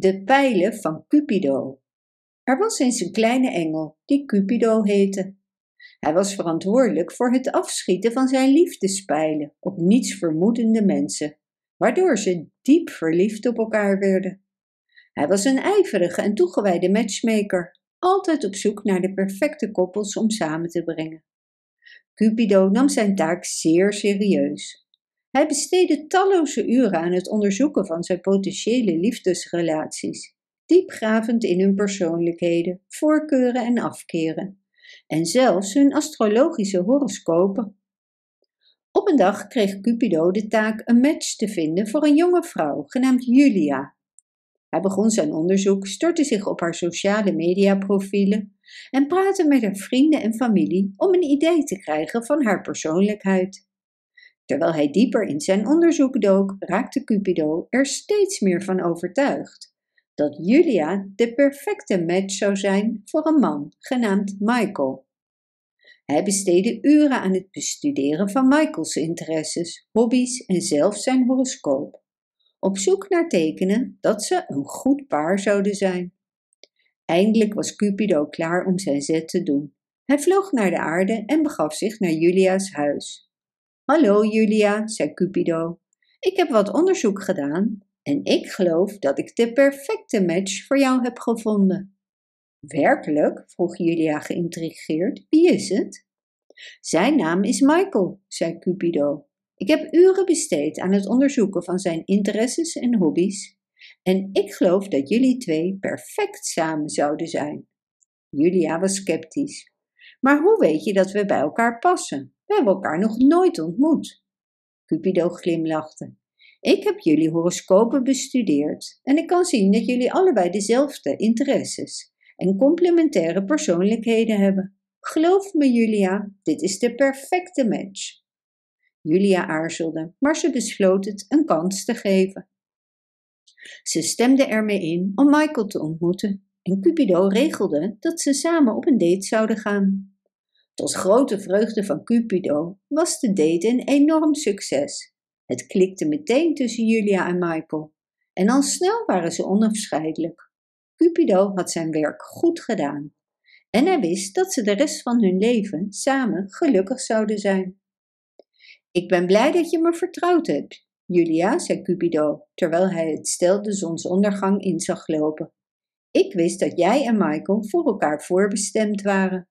De pijlen van Cupido. Er was eens een kleine engel die Cupido heette. Hij was verantwoordelijk voor het afschieten van zijn liefdespijlen op niets vermoedende mensen, waardoor ze diep verliefd op elkaar werden. Hij was een ijverige en toegewijde matchmaker, altijd op zoek naar de perfecte koppels om samen te brengen. Cupido nam zijn taak zeer serieus. Hij besteedde talloze uren aan het onderzoeken van zijn potentiële liefdesrelaties, diepgravend in hun persoonlijkheden, voorkeuren en afkeren, en zelfs hun astrologische horoscopen. Op een dag kreeg Cupido de taak een match te vinden voor een jonge vrouw genaamd Julia. Hij begon zijn onderzoek, stortte zich op haar sociale mediaprofielen en praatte met haar vrienden en familie om een idee te krijgen van haar persoonlijkheid. Terwijl hij dieper in zijn onderzoek dook, raakte Cupido er steeds meer van overtuigd dat Julia de perfecte match zou zijn voor een man genaamd Michael. Hij besteedde uren aan het bestuderen van Michaels interesses, hobby's en zelfs zijn horoscoop, op zoek naar tekenen dat ze een goed paar zouden zijn. Eindelijk was Cupido klaar om zijn zet te doen. Hij vloog naar de aarde en begaf zich naar Julia's huis. Hallo Julia, zei Cupido. Ik heb wat onderzoek gedaan en ik geloof dat ik de perfecte match voor jou heb gevonden. Werkelijk? vroeg Julia geïntrigeerd. Wie is het? Zijn naam is Michael, zei Cupido. Ik heb uren besteed aan het onderzoeken van zijn interesses en hobby's en ik geloof dat jullie twee perfect samen zouden zijn. Julia was sceptisch. Maar hoe weet je dat we bij elkaar passen? We hebben elkaar nog nooit ontmoet. Cupido glimlachte. Ik heb jullie horoscopen bestudeerd en ik kan zien dat jullie allebei dezelfde interesses en complementaire persoonlijkheden hebben. Geloof me, Julia, dit is de perfecte match. Julia aarzelde, maar ze besloot het een kans te geven. Ze stemde ermee in om Michael te ontmoeten en Cupido regelde dat ze samen op een date zouden gaan. Tot grote vreugde van Cupido was de date een enorm succes. Het klikte meteen tussen Julia en Michael en al snel waren ze onafscheidelijk. Cupido had zijn werk goed gedaan en hij wist dat ze de rest van hun leven samen gelukkig zouden zijn. Ik ben blij dat je me vertrouwd hebt, Julia, zei Cupido, terwijl hij het stel de zonsondergang in zag lopen. Ik wist dat jij en Michael voor elkaar voorbestemd waren.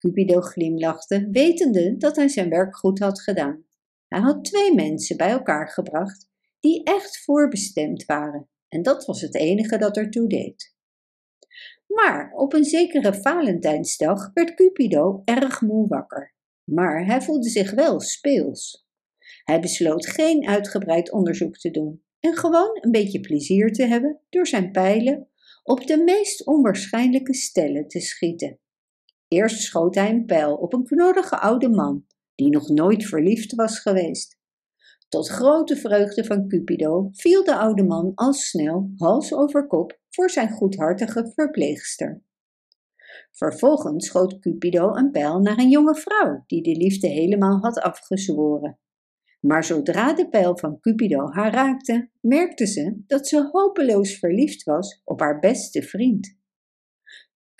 Cupido glimlachte, wetende dat hij zijn werk goed had gedaan. Hij had twee mensen bij elkaar gebracht die echt voorbestemd waren, en dat was het enige dat ertoe deed. Maar op een zekere Valentijnsdag werd Cupido erg moe wakker. Maar hij voelde zich wel speels. Hij besloot geen uitgebreid onderzoek te doen en gewoon een beetje plezier te hebben door zijn pijlen op de meest onwaarschijnlijke stellen te schieten. Eerst schoot hij een pijl op een knorrige oude man die nog nooit verliefd was geweest. Tot grote vreugde van Cupido viel de oude man al snel hals over kop voor zijn goedhartige verpleegster. Vervolgens schoot Cupido een pijl naar een jonge vrouw die de liefde helemaal had afgezworen. Maar zodra de pijl van Cupido haar raakte, merkte ze dat ze hopeloos verliefd was op haar beste vriend.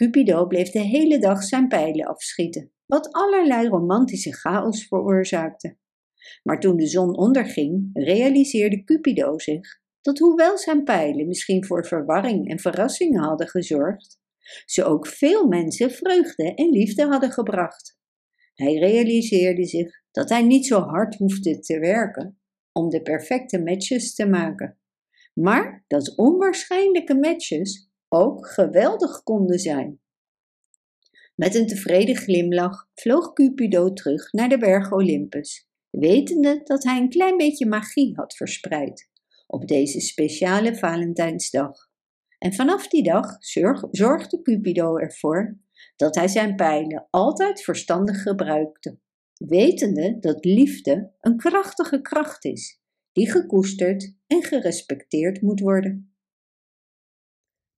Cupido bleef de hele dag zijn pijlen afschieten, wat allerlei romantische chaos veroorzaakte. Maar toen de zon onderging, realiseerde Cupido zich dat hoewel zijn pijlen misschien voor verwarring en verrassingen hadden gezorgd, ze ook veel mensen vreugde en liefde hadden gebracht. Hij realiseerde zich dat hij niet zo hard hoefde te werken om de perfecte matches te maken, maar dat onwaarschijnlijke matches ook geweldig konden zijn. Met een tevreden glimlach vloog Cupido terug naar de berg Olympus, wetende dat hij een klein beetje magie had verspreid op deze speciale Valentijnsdag. En vanaf die dag zorgde Cupido ervoor dat hij zijn pijlen altijd verstandig gebruikte, wetende dat liefde een krachtige kracht is, die gekoesterd en gerespecteerd moet worden.